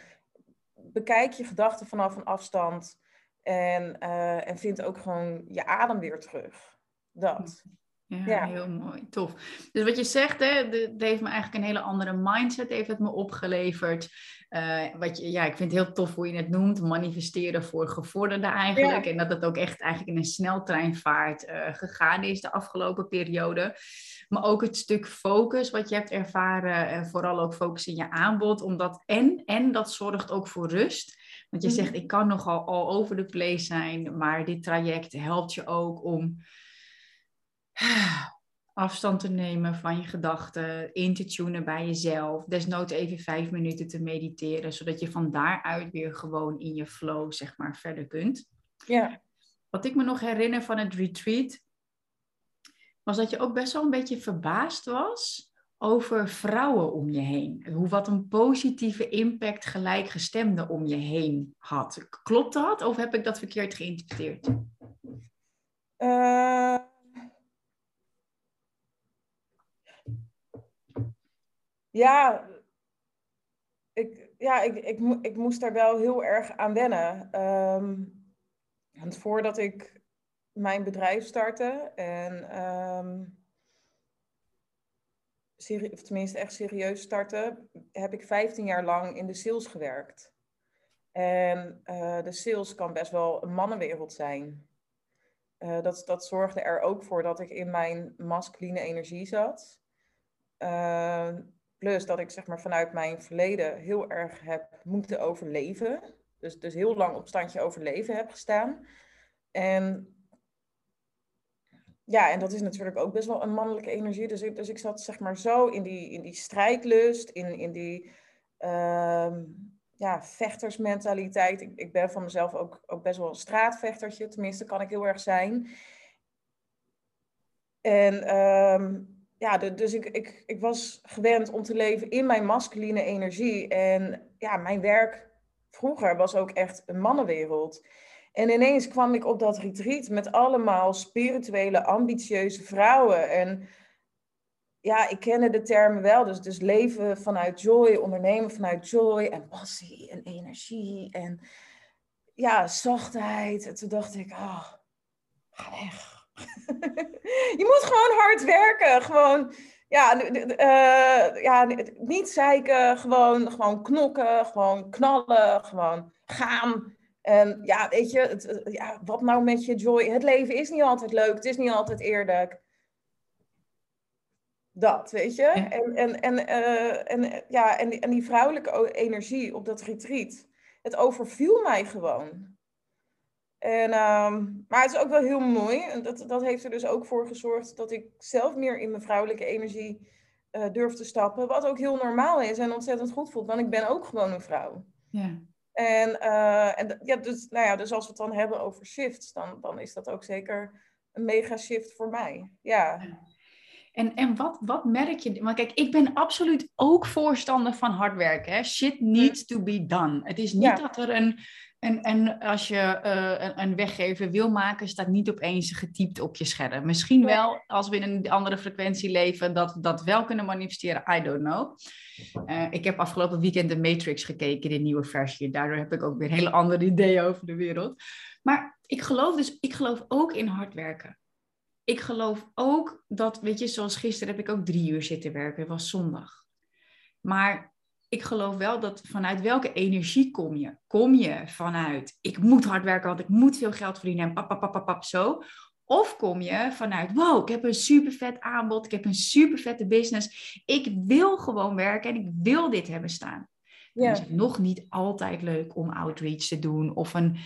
bekijk je gedachten vanaf een afstand en, uh, en vind ook gewoon je adem weer terug. Dat. Ja, heel mooi. Tof. Dus wat je zegt, hè, het heeft me eigenlijk een hele andere mindset heeft het me opgeleverd. Uh, wat je, ja, ik vind het heel tof hoe je het noemt, manifesteren voor gevorderden eigenlijk. En dat het ook echt eigenlijk in een sneltreinvaart uh, gegaan is de afgelopen periode. Maar ook het stuk focus wat je hebt ervaren, en vooral ook focus in je aanbod. Omdat en, en dat zorgt ook voor rust. Want je zegt, mhm. ik kan nogal all over the place zijn, maar dit traject helpt je ook om afstand te nemen van je gedachten, in te tunen bij jezelf, desnoods even vijf minuten te mediteren, zodat je van daaruit weer gewoon in je flow, zeg maar, verder kunt. Ja. Wat ik me nog herinner van het retreat, was dat je ook best wel een beetje verbaasd was over vrouwen om je heen. Hoe wat een positieve impact gelijkgestemde om je heen had. Klopt dat of heb ik dat verkeerd geïnterpreteerd? Uh... Ja, ik, ja ik, ik, ik moest daar wel heel erg aan wennen. Um, want voordat ik mijn bedrijf startte en um, of tenminste echt serieus startte, heb ik 15 jaar lang in de sales gewerkt. En uh, de sales kan best wel een mannenwereld zijn. Uh, dat, dat zorgde er ook voor dat ik in mijn masculine energie zat. Uh, Plus dat ik zeg maar vanuit mijn verleden heel erg heb moeten overleven. Dus, dus heel lang op standje overleven heb gestaan. En ja, en dat is natuurlijk ook best wel een mannelijke energie. Dus ik, dus ik zat zeg maar zo in die, in die strijdlust, in, in die uh, ja, vechtersmentaliteit. Ik, ik ben van mezelf ook, ook best wel een straatvechtertje, tenminste kan ik heel erg zijn. En um, ja, dus ik, ik, ik was gewend om te leven in mijn masculine energie. En ja, mijn werk vroeger was ook echt een mannenwereld. En ineens kwam ik op dat retreat met allemaal spirituele, ambitieuze vrouwen. En ja, ik kende de termen wel. Dus, dus leven vanuit joy, ondernemen vanuit joy en passie en energie en ja, zachtheid. En toen dacht ik, oh, ga weg je moet gewoon hard werken. Gewoon, ja, uh, ja niet zeiken. Gewoon, gewoon knokken. Gewoon knallen. Gewoon gaan. En ja, weet je, het, ja, wat nou met je joy? Het leven is niet altijd leuk, het is niet altijd eerlijk. Dat, weet je? En, en, en, uh, en, ja, en, en die vrouwelijke energie op dat retreat, het overviel mij gewoon. En, uh, maar het is ook wel heel mooi. En dat, dat heeft er dus ook voor gezorgd dat ik zelf meer in mijn vrouwelijke energie uh, durf te stappen. Wat ook heel normaal is en ontzettend goed voelt, want ik ben ook gewoon een vrouw. Ja. En, uh, en ja, dus, nou ja, dus als we het dan hebben over shifts, dan, dan is dat ook zeker een mega shift voor mij. Ja. En, en wat, wat merk je? Want kijk, ik ben absoluut ook voorstander van hard werken. Hè? Shit needs to be done. Het is niet dat er een, en, en als je uh, een, een, weggever wil maken, staat niet opeens getypt op je scherm. Misschien wel als we in een andere frequentie leven, dat dat wel kunnen manifesteren. I don't know. Uh, ik heb afgelopen weekend de Matrix gekeken, de nieuwe versie. Daardoor heb ik ook weer hele andere ideeën over de wereld. Maar ik geloof dus, ik geloof ook in hard werken. Ik geloof ook dat, weet je, zoals gisteren heb ik ook drie uur zitten werken. Het was zondag. Maar ik geloof wel dat vanuit welke energie kom je? Kom je vanuit, ik moet hard werken, want ik moet veel geld verdienen en pap, pap, pap, pap, zo. Of kom je vanuit, wow, ik heb een super vet aanbod, ik heb een super vette business. Ik wil gewoon werken en ik wil dit hebben staan. Ja. Dan is het nog niet altijd leuk om outreach te doen of een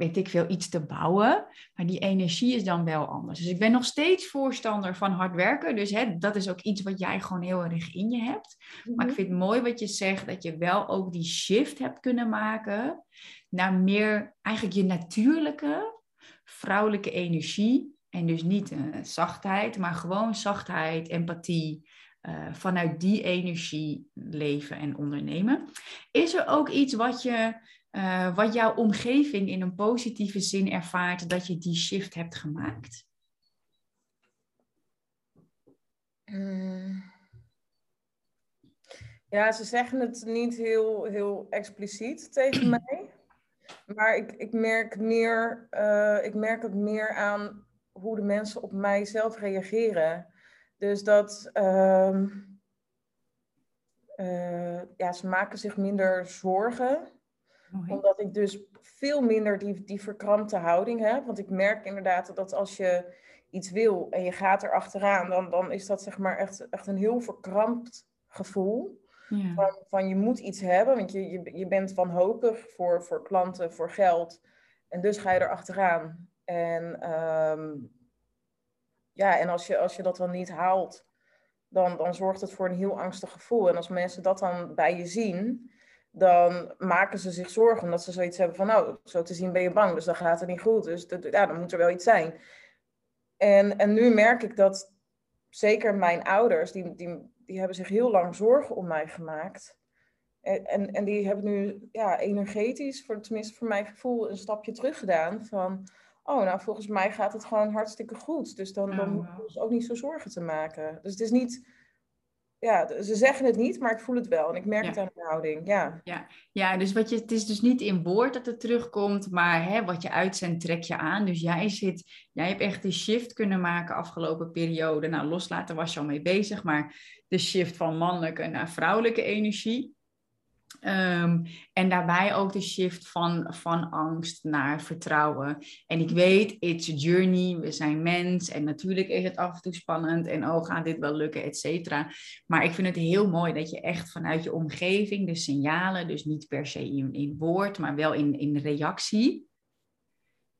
weet ik veel, iets te bouwen. Maar die energie is dan wel anders. Dus ik ben nog steeds voorstander van hard werken. Dus hè, dat is ook iets wat jij gewoon heel erg in je hebt. Maar ik mhm. vind het mooi wat je zegt, dat je wel ook die shift hebt kunnen maken naar meer eigenlijk je natuurlijke vrouwelijke energie. En dus niet uh, zachtheid, maar gewoon zachtheid, empathie. Uh, vanuit die energie leven en ondernemen. Is er ook iets wat je uh, wat jouw omgeving in een positieve zin ervaart dat je die shift hebt gemaakt? Mm. Ja, ze zeggen het niet heel, heel expliciet tegen mij. Maar ik, ik, merk meer, uh, ik merk het meer aan hoe de mensen op mij zelf reageren. Dus dat uh, ja, ze maken zich minder zorgen omdat ik dus veel minder die, die verkrampte houding heb. Want ik merk inderdaad dat als je iets wil en je gaat er achteraan, dan, dan is dat zeg maar echt, echt een heel verkrampt gevoel. Ja. Van, van, je moet iets hebben, want je, je, je bent wanhopig voor, voor klanten, voor geld. En dus ga je er achteraan. En, um, ja, en als, je, als je dat dan niet haalt, dan, dan zorgt het voor een heel angstig gevoel. En als mensen dat dan bij je zien, dan maken ze zich zorgen omdat ze zoiets hebben van, nou, zo te zien ben je bang, dus dan gaat het niet goed. Dus ja, dan moet er wel iets zijn. En, en nu merk ik dat zeker mijn ouders, die, die, die hebben zich heel lang zorgen om mij gemaakt. En, en, en die hebben nu ja, energetisch, voor, tenminste voor mijn gevoel, een stapje terug gedaan van, oh, nou volgens mij gaat het gewoon hartstikke goed. Dus dan, dan oh, hoeven ze ook niet zo zorgen te maken. Dus het is niet ja, ze zeggen het niet, maar ik voel het wel. En ik merk het aan de houding. Ja, ja. ja dus wat je, het is dus niet in woord dat het terugkomt, maar hè, wat je uitzendt, trek je aan. Dus jij, zit, jij hebt echt een shift kunnen maken afgelopen periode. Nou, loslaten was je al mee bezig, maar de shift van mannelijke naar vrouwelijke energie. Um, en daarbij ook de shift van, van angst naar vertrouwen. En ik weet, it's a journey, we zijn mens en natuurlijk is het af en toe spannend en oh, gaat dit wel lukken, et cetera. Maar ik vind het heel mooi dat je echt vanuit je omgeving de signalen, dus niet per se in, in woord, maar wel in, in reactie,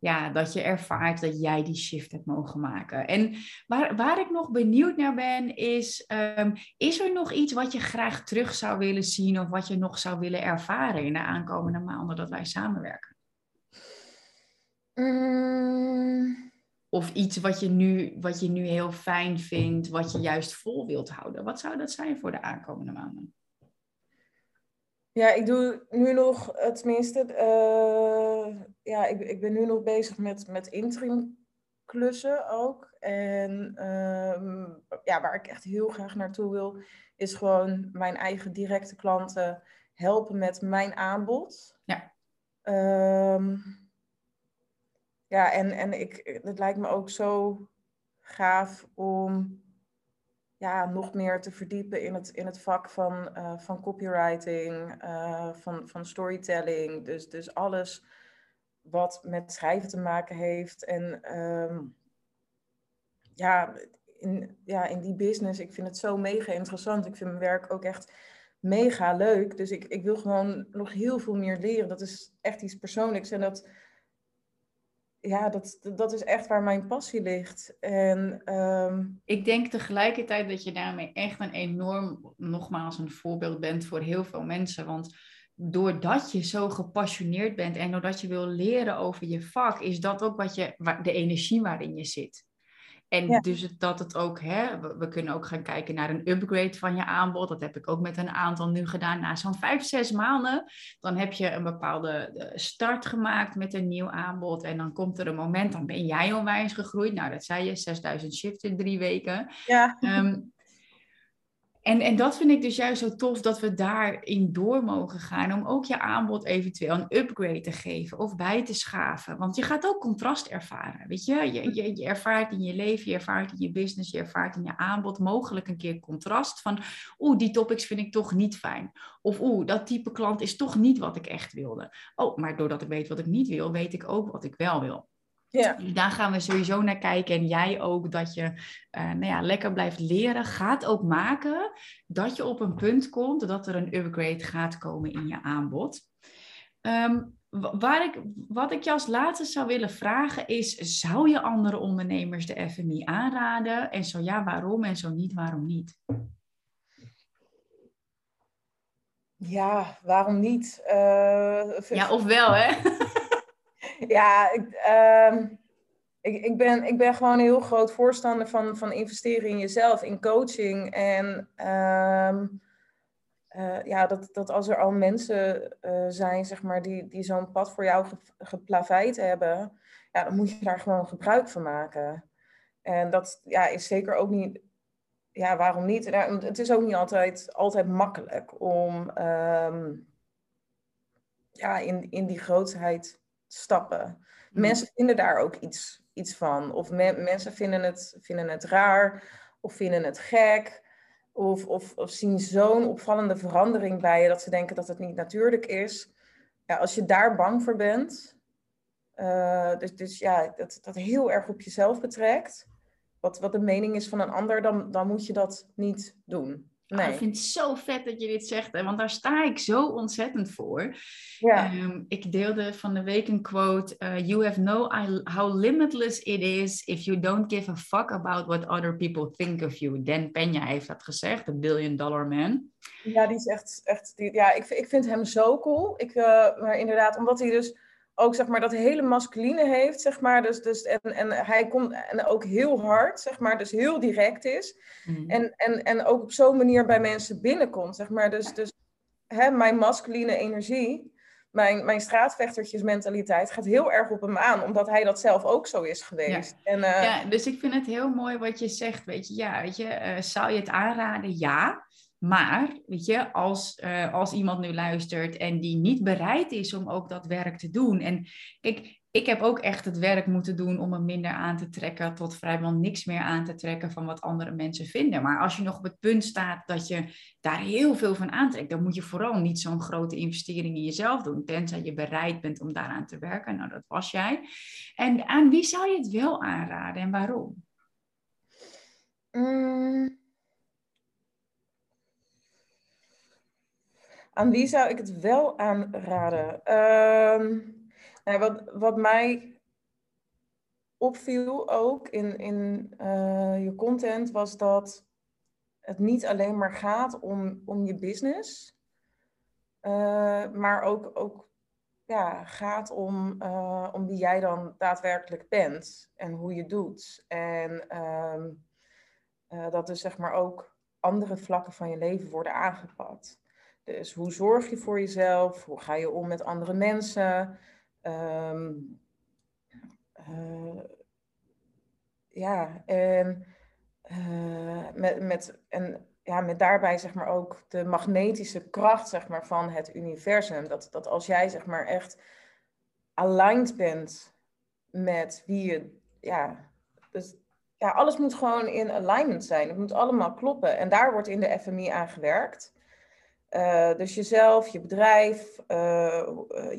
ja, dat je ervaart dat jij die shift hebt mogen maken. En waar, waar ik nog benieuwd naar ben, is: um, is er nog iets wat je graag terug zou willen zien of wat je nog zou willen ervaren in de aankomende maanden dat wij samenwerken? Mm. Of iets wat je, nu, wat je nu heel fijn vindt, wat je juist vol wilt houden. Wat zou dat zijn voor de aankomende maanden? Ja, ik doe nu nog, tenminste, uh, ja, ik, ik ben nu nog bezig met, met interim klussen ook. En uh, ja, waar ik echt heel graag naartoe wil, is gewoon mijn eigen directe klanten helpen met mijn aanbod. Ja. Um, ja, en, en ik, het lijkt me ook zo gaaf om ja, nog meer te verdiepen in het, in het vak van, uh, van copywriting, uh, van, van storytelling. Dus, dus alles wat met schrijven te maken heeft. En ehm, ja, in, ja, in die business, ik vind het zo mega interessant. Ik vind mijn werk ook echt mega leuk. Dus ik, ik wil gewoon nog heel veel meer leren. Dat is echt iets persoonlijks. En dat, ja, dat, dat is echt waar mijn passie ligt. En, ehm, Ik denk tegelijkertijd dat je daarmee echt een enorm, nogmaals, een voorbeeld bent voor heel veel mensen. Want doordat je zo gepassioneerd bent en doordat je wil leren over je vak, is dat ook wat je, de energie waarin je zit. En dus dat het ook, hè, we, kunnen ook gaan kijken naar een upgrade van je aanbod. Dat heb ik ook met een aantal nu gedaan. Na zo'n vijf, zes maanden, dan heb je een bepaalde start gemaakt met een nieuw aanbod. En dan komt er een moment, dan ben jij onwijs gegroeid. Nou, dat zei je, 6000 shifts in drie weken. Ja. Ehm, en, en dat vind ik dus juist zo tof dat we daarin door mogen gaan. Om ook je aanbod eventueel een upgrade te geven of bij te schaven. Want je gaat ook contrast ervaren. Weet je? Je, je, je ervaart in je leven, je ervaart in je business, je ervaart in je aanbod mogelijk een keer contrast. Van oeh, die topics vind ik toch niet fijn. Of oeh, dat type klant is toch niet wat ik echt wilde. Oh, maar doordat ik weet wat ik niet wil, weet ik ook wat ik wel wil. Ja. Dus daar gaan we sowieso naar kijken. En jij ook dat je uh, nou ja, lekker blijft leren. Gaat ook maken dat je op een punt komt dat er een upgrade gaat komen in je aanbod. Ehm, waar ik, wat ik je als laatste zou willen vragen is: zou je andere ondernemers de FMI aanraden? En zo ja, waarom? En zo niet, waarom niet? Ja, waarom niet? Uh, ja, ofwel hè? Ja, ik, uh, ik, ik, ben, ik ben gewoon een heel groot voorstander van, van investeren in jezelf, in coaching. En uh, uh, ja, dat, dat als er al mensen uh, zijn, zeg maar, die, die zo'n pad voor jou ge, geplaveid hebben, ja, dan moet je daar gewoon gebruik van maken. En dat ja, is zeker ook niet, ja, waarom niet? Nou, het is ook niet altijd, altijd makkelijk om um, ja, in, in die grootheid stappen. Mm. Mensen vinden daar ook iets, iets van. Of mensen vinden het, vinden het raar of vinden het gek. Of, of, of zien zo'n opvallende verandering bij je dat ze denken dat het niet natuurlijk is. Ja, als je daar bang voor bent, uh, dus, dus ja, dat, dat heel erg op jezelf betrekt, wat, wat de mening is van een ander, dan, dan moet je dat niet doen. Nee. ik vind het zo vet dat je dit zegt, want daar sta ik zo ontzettend voor. Ja. Um, ik deelde van de week een quote: uh, You have no how limitless it is if you don't give a fuck about what other people think of you. Dan Peña heeft dat gezegd, de billion dollar man. Ja, die is echt, echt die, ja, ik, ik vind hem zo cool. Ik, uh, maar inderdaad, omdat hij dus ook zeg maar dat hele masculine heeft, zeg maar. Dus, dus, en, en hij komt en ook heel hard, zeg maar, dus heel direct is. Mm. En, en, en ook op zo'n manier bij mensen binnenkomt, zeg maar. Dus, dus hè, mijn masculine energie, mijn, mijn straatvechtersmentaliteit gaat heel erg op hem aan, omdat hij dat zelf ook zo is geweest. Ja. En, uh, ja, dus ik vind het heel mooi wat je zegt, weet je. Ja, weet je, uh, zou je het aanraden? Ja. Maar, weet je, als, uh, als iemand nu luistert en die niet bereid is om ook dat werk te doen. En kijk, ik heb ook echt het werk moeten doen om me minder aan te trekken, tot vrijwel niks meer aan te trekken van wat andere mensen vinden. Maar als je nog op het punt staat dat je daar heel veel van aantrekt, dan moet je vooral niet zo'n grote investering in jezelf doen, tenzij je bereid bent om daaraan te werken. Nou, dat was jij. En aan wie zou je het wel aanraden en waarom? Mm. Aan wie zou ik het wel aanraden? Uh, nou, wat, wat mij opviel ook in, in uh, je content was dat het niet alleen maar gaat om, om je business, uh, maar ook, ook ja, gaat om, uh, om wie jij dan daadwerkelijk bent en hoe je doet. En ehm, dat dus zeg maar ook andere vlakken van je leven worden aangepakt. Dus hoe zorg je voor jezelf? Hoe ga je om met andere mensen? Um, uh, ja, en, uh, met, met, en ja, met daarbij zeg maar ook de magnetische kracht zeg maar, van het universum. Dat, dat als jij zeg maar echt aligned bent met wie je, ja, dus ja, alles moet gewoon in alignment zijn. Het moet allemaal kloppen. En daar wordt in de FMI aan gewerkt. Uh, dus jezelf, je bedrijf, uh,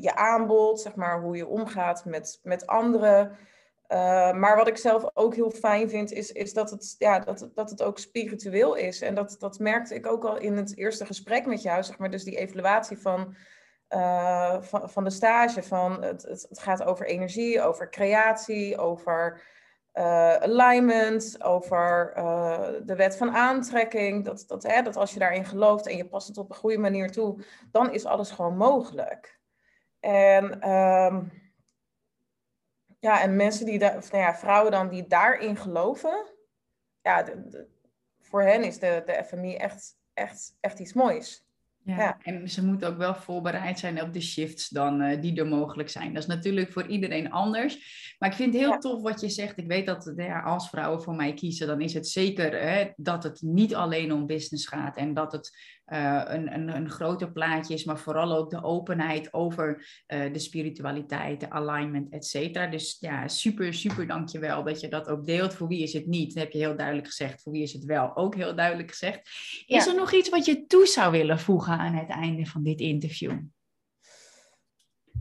je aanbod, zeg maar, hoe je omgaat met, met anderen. Maar wat ik zelf ook heel fijn vind, is, is dat, het, ja, dat, dat het ook spiritueel is. En dat, dat merkte ik ook al in het eerste gesprek met jou, zeg maar. Dus die evaluatie van, van, van de stage. Van het, het gaat over energie, over creatie, over uh, alignment, over uh, de wet van aantrekking. Dat, dat, hè, dat als je daarin gelooft en je past het op een goede manier toe, dan is alles gewoon mogelijk. En, um, ja, en mensen die daar, nou ja, vrouwen dan die daarin geloven, ja, voor hen is de, de FMI echt, echt, echt iets moois. Ja, en ze moeten ook wel voorbereid zijn op de shifts dan uh, die er mogelijk zijn. Dat is natuurlijk voor iedereen anders. Maar ik vind het heel tof wat je zegt. Ik weet dat ja, als vrouwen voor mij kiezen, dan is het zeker hè, dat het niet alleen om business gaat. En dat het uh, een, een, een groter plaatje is, maar vooral ook de openheid over uh, de spiritualiteit, de alignment, et cetera. Dus ja, super, super dankjewel dat je dat ook deelt. Voor wie is het niet? Dat heb je heel duidelijk gezegd. Voor wie is het wel? Ook heel duidelijk gezegd. Is er nog iets wat je toe zou willen voegen aan het einde van dit interview?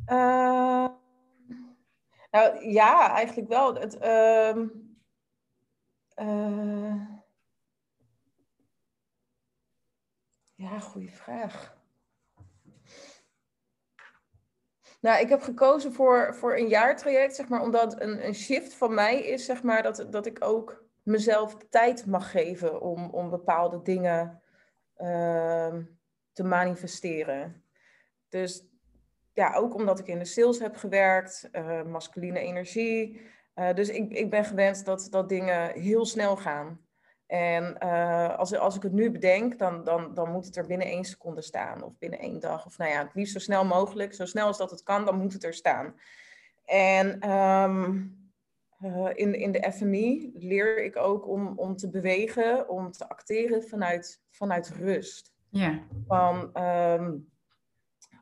Uh, nou ja, eigenlijk wel. Het, uh, Ja, goede vraag. Nou, ik heb gekozen voor, voor een jaartraject, zeg maar, omdat een, een shift van mij is, zeg maar, dat, dat ik ook mezelf tijd mag geven om, om bepaalde dingen uh, te manifesteren. Dus ja, ook omdat ik in de sales heb gewerkt, uh, masculine energie. Uh, dus ik, ik ben gewend dat, dat dingen heel snel gaan. En uh, als, als ik het nu bedenk, dan, dan, dan moet het er binnen één seconde staan. Of binnen één dag. Of nou ja, het liefst zo snel mogelijk. Zo snel als dat het kan, dan moet het er staan. En um, uh, in, in de FMI leer ik ook om, om te bewegen, om te acteren vanuit, vanuit rust. Ja. Van, um,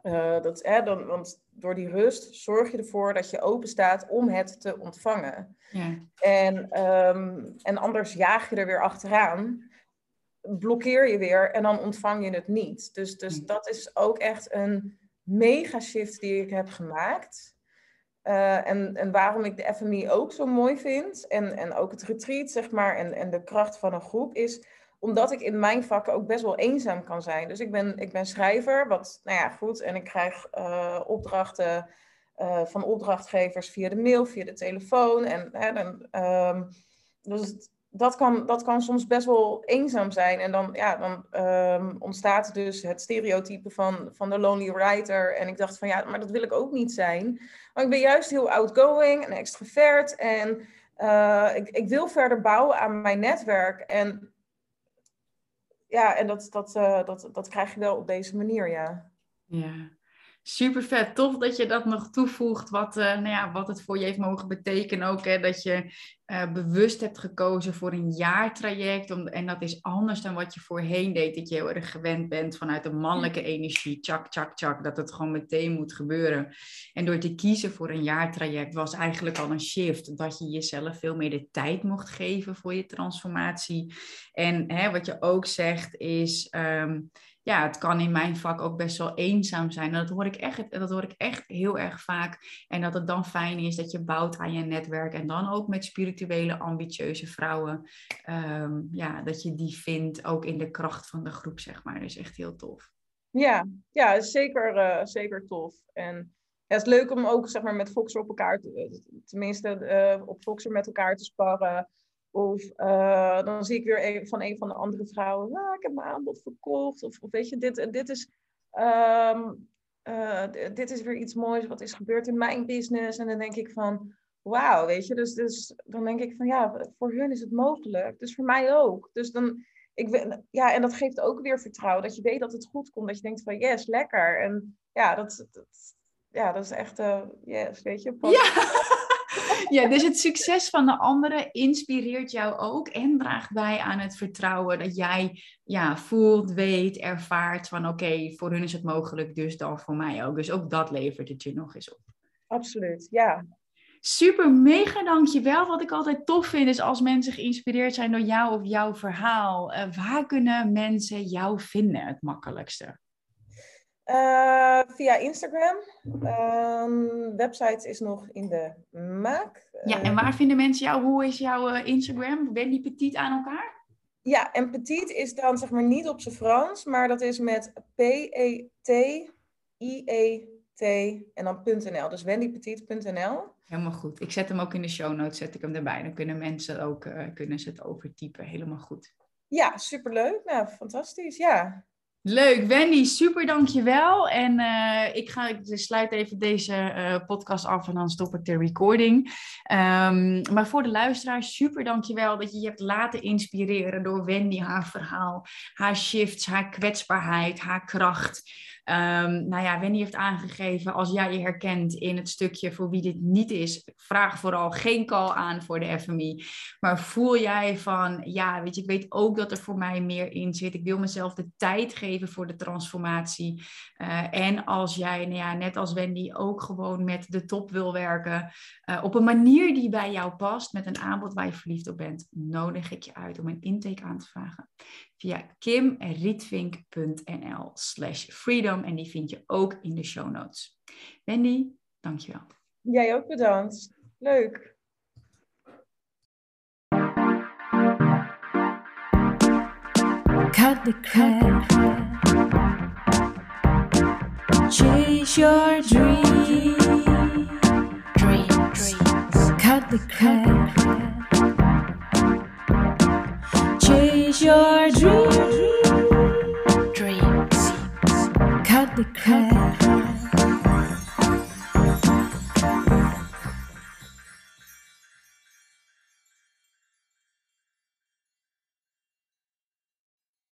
uh, dat, hè, dan, want door die rust zorg je ervoor dat je open staat om het te ontvangen. Ja. En, um, en anders jaag je er weer achteraan, blokkeer je weer en dan ontvang je het niet. Dus, dus dat is ook echt een mega shift die ik heb gemaakt. Uh, en, en waarom ik de FMI ook zo mooi vind, en, en ook het retreat, zeg maar, en, en de kracht van een groep, is omdat ik in mijn vak ook best wel eenzaam kan zijn. Dus ik ben, ik ben schrijver, wat, nou ja, goed. En ik krijg uh, opdrachten uh, van opdrachtgevers via de mail, via de telefoon. En, um, dus dat kan, dat kan soms best wel eenzaam zijn. En dan, ja, dan um, ontstaat dus het stereotype van, van de lonely writer. En ik dacht van ja, maar dat wil ik ook niet zijn. Maar ik ben juist heel outgoing en extravert. En uh, ik, ik wil verder bouwen aan mijn netwerk. En ja, en dat, dat, uh, dat, dat krijg je wel op deze manier, ja. Ja, super vet. Tof dat je dat nog toevoegt, wat, uh, nou ja, wat het voor je heeft mogen betekenen ook. Hè, dat je uh, bewust hebt gekozen voor een jaartraject. Om, en dat is anders dan wat je voorheen deed. Dat je heel erg gewend bent vanuit de mannelijke energie. Tjak, tjak, tjak. Dat het gewoon meteen moet gebeuren. En door te kiezen voor een jaartraject was eigenlijk al een shift. Dat je jezelf veel meer de tijd mocht geven voor je transformatie. En hè, wat je ook zegt is... Um, ja, het kan in mijn vak ook best wel eenzaam zijn. En dat hoor ik echt, dat hoor ik echt heel erg vaak. En dat het dan fijn is dat je bouwt aan je netwerk. En dan ook met spirituele, ambitieuze vrouwen. Um, ja, dat je die vindt ook in de kracht van de groep, zeg maar. Dus echt heel tof. Ja, ja zeker, uh, zeker tof. En het is leuk om ook zeg maar, met Foxer op elkaar, te, tenminste uh, op Foxer met elkaar te sparren. Of uh, dan zie ik weer een, van een van de andere vrouwen, ah, ik heb mijn aanbod verkocht. Of, of weet je, dit, dit, is, um, uh, dit is weer iets moois wat is gebeurd in mijn business. En dan denk ik van, wauw, weet je. Dus, dus dan denk ik van, ja, voor hun is het mogelijk. Dus voor mij ook. Dus dan, ik, ja, en dat geeft ook weer vertrouwen. Dat je weet dat het goed komt. Dat je denkt van, yes, lekker. En ja, dat, dat ja, dat is echt, uh, yes, weet je. Ja. ja, dus het succes van de anderen inspireert jou ook en draagt bij aan het vertrouwen dat jij ja, voelt, weet, ervaart van oké, voor hun is het mogelijk, dus dan voor mij ook. Dus ook dat levert het je nog eens op. Absoluut, ja. Super, mega dankjewel. Wat ik altijd tof vind is als mensen geïnspireerd zijn door jou of jouw verhaal. Uh, waar kunnen mensen jou vinden het makkelijkste? Uh, via Instagram. Um, website is nog in de maak. Ja, en waar vinden mensen jou? Hoe is jouw Instagram? Wendy Petit aan elkaar? Ja, en Petit is dan zeg maar niet op zijn Frans, maar dat is met P-E-T-I-E-T en dan .nl. Dus wendypetit.nl. Helemaal goed. Ik zet hem ook in de show notes, zet ik hem erbij. Dan kunnen mensen ook uh, kunnen ze het overtypen. Helemaal goed. Ja, superleuk. Nou, fantastisch. Ja. Leuk, Wendy, super dankjewel. En uh, ik, ga, ik sluit even deze uh, podcast af en dan stop ik de recording. Um, maar voor de luisteraars, super dankjewel dat je je hebt laten inspireren door Wendy, haar verhaal, haar shifts, haar kwetsbaarheid, haar kracht. Um, nou ja, Wendy heeft aangegeven, als jij je herkent in het stukje voor wie dit niet is, vraag vooral geen call aan voor de FMI. Maar voel jij van, ja, weet je, ik weet ook dat er voor mij meer in zit. Ik wil mezelf de tijd geven voor de transformatie. Uh, en als jij, nou ja, net als Wendy, ook gewoon met de top wil werken, uh, op een manier die bij jou past, met een aanbod waar je verliefd op bent, nodig ik je uit om een intake aan te vragen via kimrietvink.nl slash freedom. En die vind je ook in de show notes. Wendy, dankjewel. Jij ook bedankt. Leuk. Cut the crap. Chase your dream. Dreams. Cut the crap.